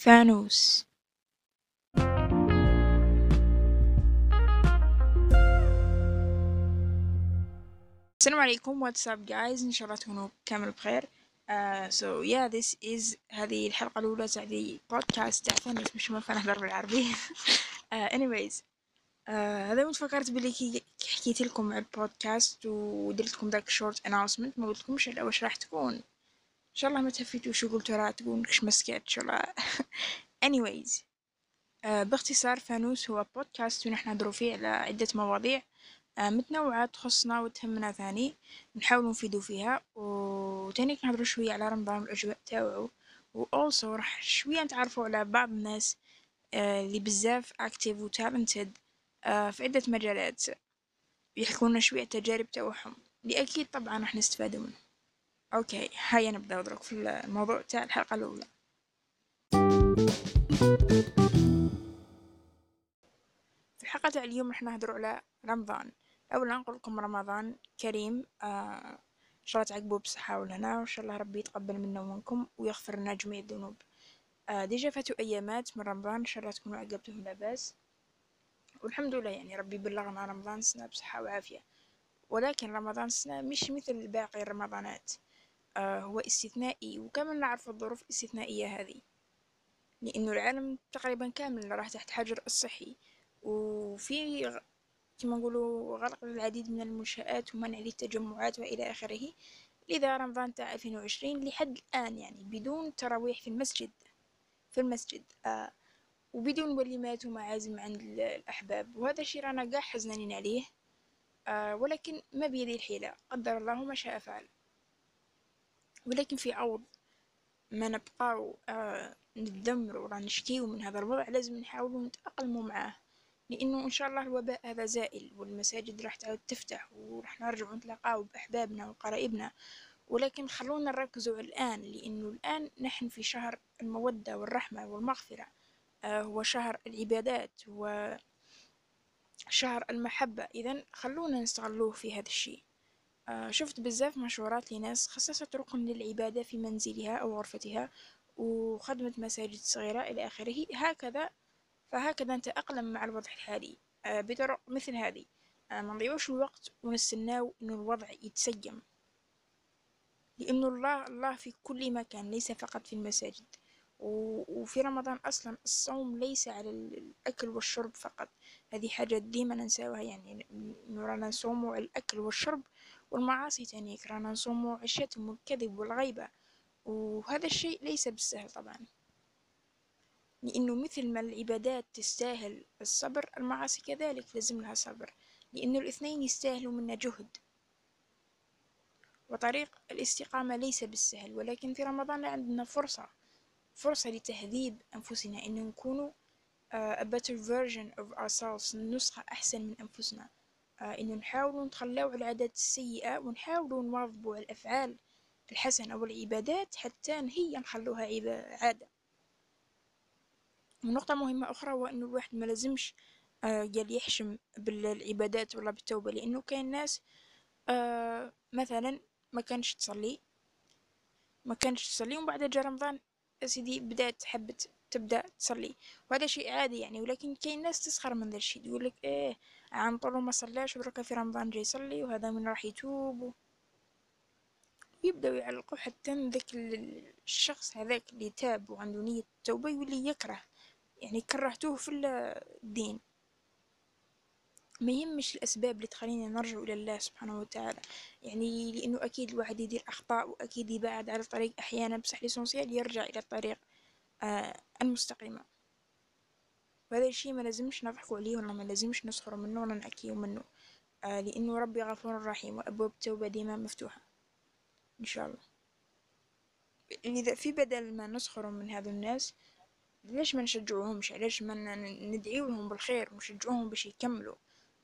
فانوس. السلام عليكم up guys إن شاء الله تكونوا كامل بخير. so yeah this is هذه الحلقة الأولى تاع the podcast تاع فانوس مش ما نهضر بالعربي. uh, هذا وين فكرت بلي كي حكيت لكم على البودكاست ودرت لكم داك short announcement ما قلت لكمش على واش راح تكون. and شاء الله ما تهفيتوش وقلتوا راه تكون كش مسكات إن شاء الله. Anyways uh, باختصار فانوس هو بودكاست وين إحنا نهضروا فيه على عدة مواضيع. uh, متنوعة تخصنا وتهمنا ثاني. نحاول نفيدو فيها. وتاني نهضروا شوية على رمضان والأجواء تاوعو و also راح شوية نتعرفوا على بعض الناس uh, اللي بزاف active و talented uh, في عدة مجالات. يحكونا شوية التجارب تاعهم اللي أكيد طبعا راح نستفادوا منه okay هيا نبدأ درك في الموضوع تاع الحلقة الأولى. في الحلقة تاع اليوم راح نهضروا على رمضان. أولا نقول لكم رمضان كريم آه إن شاء الله تعقبوا بصحة والهنا وإن شاء الله ربي يتقبل منا ومنكم ويغفر لنا جميع الذنوب. آه déjà فاتوا أيامات من رمضان إن شاء الله تكونوا عقبتهم لاباس والحمد لله يعني ربي بلغنا رمضان سنة بصحة وعافية. ولكن رمضان سنة مش مثل باقي الرمضانات. هو استثنائي. وكما نعرف الظروف الاستثنائية هذه. لأنه العالم تقريبا كامل راح تحت حجر الصحي. وفي كما نقولوا غلق العديد من المنشآت ومنع للتجمعات وإلى آخره. لذا رمضان تاع 2020 لحد الآن يعني بدون تراويح في المسجد. في المسجد آه. وبدون وليمات ومعازم عند ال- الأحباب. وهذا الشيء رانا قاع حزنانين عليه. آه ولكن ما بيدي الحيلة. قدر الله ما شاء فعل. ولكن في عوض. ما نبقاو آه نتذمروا ولا نشكيو من هذا الوضع لازم نحاولوا نتأقلموا معاه. لأنه إن شاء الله الوباء هذا زائل والمساجد راح تعود تفتح وراح نرجع نتلاقاو بأحبابنا وقرايبنا. ولكن خلونا نركزوا الآن لأنه الآن نحن في شهر المودة والرحمة والمغفرة. آه هو شهر العبادات هو شهر المحبة. إذا خلونا نستغلوه في هذا الشيء. شفت بزاف مشورات لناس خصصت ركن للعبادة في منزلها أو غرفتها وخدمت مساجد صغيرة إلى آخره. هكذا فهكذا نتأقلم مع الوضع الحالي آه بطرق مثل هذه. آه ما نضيعوش الوقت ونستناو إنه الوضع يتسيم. لأنه الله الله في كل مكان ليس فقط في المساجد. وفي رمضان أصلا الصوم ليس على ال- الأكل والشرب فقط. هذه حاجة ديما ننساوها يعني إنه رانا نصوموا على الأكل والشرب والمعاصي تانيك رانا نصوموا على الشتم والكذب والغيبة وهذا الشيء ليس بالسهل طبعا. لأنه مثل ما العبادات تستاهل الصبر المعاصي كذلك لازم لها صبر لأنه الاثنين يستاهلوا منا جهد. وطريق الاستقامة ليس بالسهل ولكن في رمضان عندنا فرصة فرصة لتهذيب أنفسنا إن نكونوا uh, a better version of ourselves نسخة أحسن من أنفسنا. إنه نحاولوا نتخلاو على العادات السيئة ونحاولوا نواظبوا على الأفعال الحسنة والعبادات حتى هي نخلوها عادة. ونقطة مهمة أخرى هو إنه الواحد ما لازمش آه، قال يحشم بالعبادات ولا بالتوبة لأنه كاين ناس آه، مثلا ما كانش تصلي ما كانش تصلي ومن بعد جا رمضان سيدي بدأت حبت تبدأ تصلي. وهذا شيء عادي يعني ولكن كاين ناس تسخر من ذا الشيء يقول لك إيه عن طول ما صلاش ودركا في رمضان جاي يصلي وهذا من راح يتوب ويبدأوا يعلقوا حتى ذاك ال- الشخص هذاك اللي تاب وعنده نية التوبة يولي يكره يعني كرهتوه في ال- الدين. ما يهمش الأسباب اللي تخلينا نرجع إلى الله سبحانه وتعالى. يعني لأنه أكيد الواحد يدير أخطاء وأكيد يبعد على الطريق أحيانا بصح ليسونسيال يرجع إلى الطريق آه المستقيمة وهذا الشيء ما لازمش نضحكوا عليه ولا ما لازمش نسخروا منه ولا نأكيو منه آه لأنه ربي غفور رحيم وأبواب التوبة ديما مفتوحة إن شاء الله. لذا في بدل ما نسخروا من هذا الناس ليش ما نشجعوهمش؟ علاش ما ن- ندعيو لهم بالخير ونشجعوهم باش يكملوا؟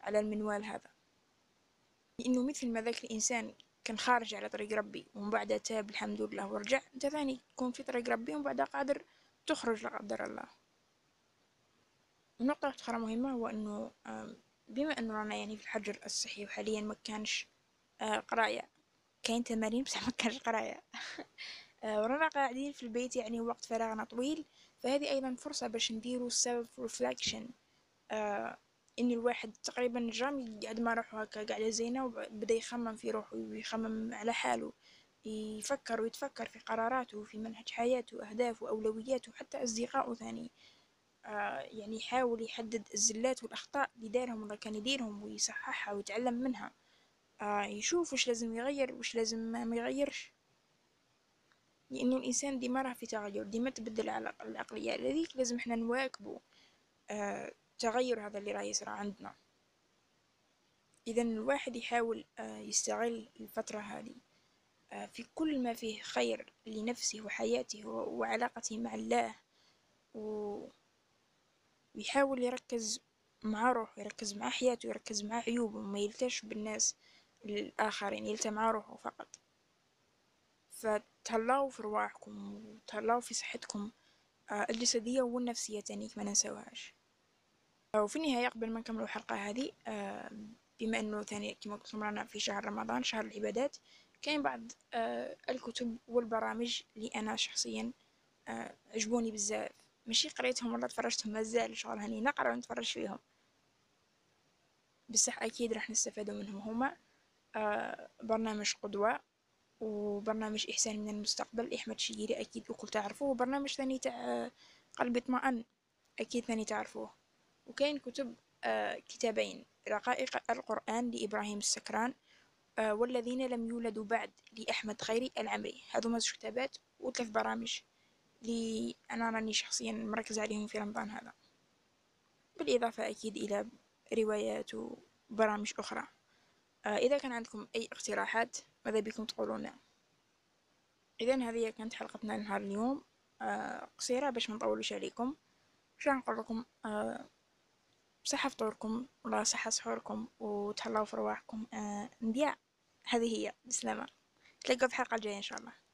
على المنوال هذا. لأنه مثل ما ذاك الإنسان كان خارج على طريق ربي ومن بعد تاب الحمد لله ورجع أنت ثاني تكون في طريق ربي ومن بعد قادر تخرج لا قدر الله. ونقطة أخرى مهمة هو أنه بما أنه رانا يعني في الحجر الصحي وحاليا ما كانش آه، قراية كاين تمارين بصح ما كانش قراية. ورانا قاعدين في البيت يعني وقت فراغنا طويل فهذه أيضا فرصة باش نديرو self reflection إن الواحد تقريبا jamais قاعد مع روحه هكا قاعدة زينة وبدأ يخمم في روحه ويخمم على حاله يفكر ويتفكر في قراراته في منهج حياته أهدافه وأولوياته حتى أصدقائه ثاني. آه يعني يحاول يحدد الزلات والأخطاء اللي دارهم ولا كان يديرهم ويصححها ويتعلم منها. آه يشوف وش لازم يغير وش لازم ما يغيرش. لأنه الإنسان ديما راه في تغير ديما تبدل على العقلية لذيك لازم إحنا نواكبه. آه التغير هذا اللي راه يصرى عندنا إذا الواحد يحاول آه يستغل الفترة هذه آه في كل ما فيه خير لنفسه وحياته وعلاقته مع الله. ويحاول يركز مع روحه يركز مع حياته يركز مع عيوبه وما يلتش بالناس الآخرين يلتى مع روحه فقط فتهلاو في رواحكم وتهلاو في صحتكم آه، الجسدية والنفسية تانيك ما ننساوهاش وفي النهاية قبل ما نكمل الحلقة هذه آه، بما أنه ثاني كما قلت رانا في شهر رمضان شهر العبادات كاين بعض آه، الكتب والبرامج اللي أنا شخصيا عجبوني بزاف. ماشي قريتهم ولا تفرجتهم مازال شغل هني نقرأ ونتفرج فيهم. بصح أكيد راح نستفادوا منهم هما. برنامج قدوة وبرنامج إحسان من المستقبل أحمد شقيري أكيد وكل تعرفوه وبرنامج ثاني تاع قلبي اطمئن أكيد ثاني تعرفوه. وكاين كتب آه كتابين رقائق القرآن لإبراهيم السكران آه والذين لم يولدوا بعد لأحمد خيري العمري. هذو زوج كتابات وثلاث برامج اللي أنا راني شخصيا مركز عليهم في رمضان هذا. بالإضافة أكيد إلى روايات وبرامج أخرى. آه إذا كان عندكم أي اقتراحات ماذا بكم تقولون؟ إذا هذه كانت حلقتنا لنهار اليوم. قصيرة باش منطولش عليكم. شو نقول لكم؟ صحة فطوركم ولا صحة سحوركم وتهلاو في رواحكم. آه نبيع. هذه هي. بسلامة. تلاقوا في الحلقة الجاية إن شاء الله.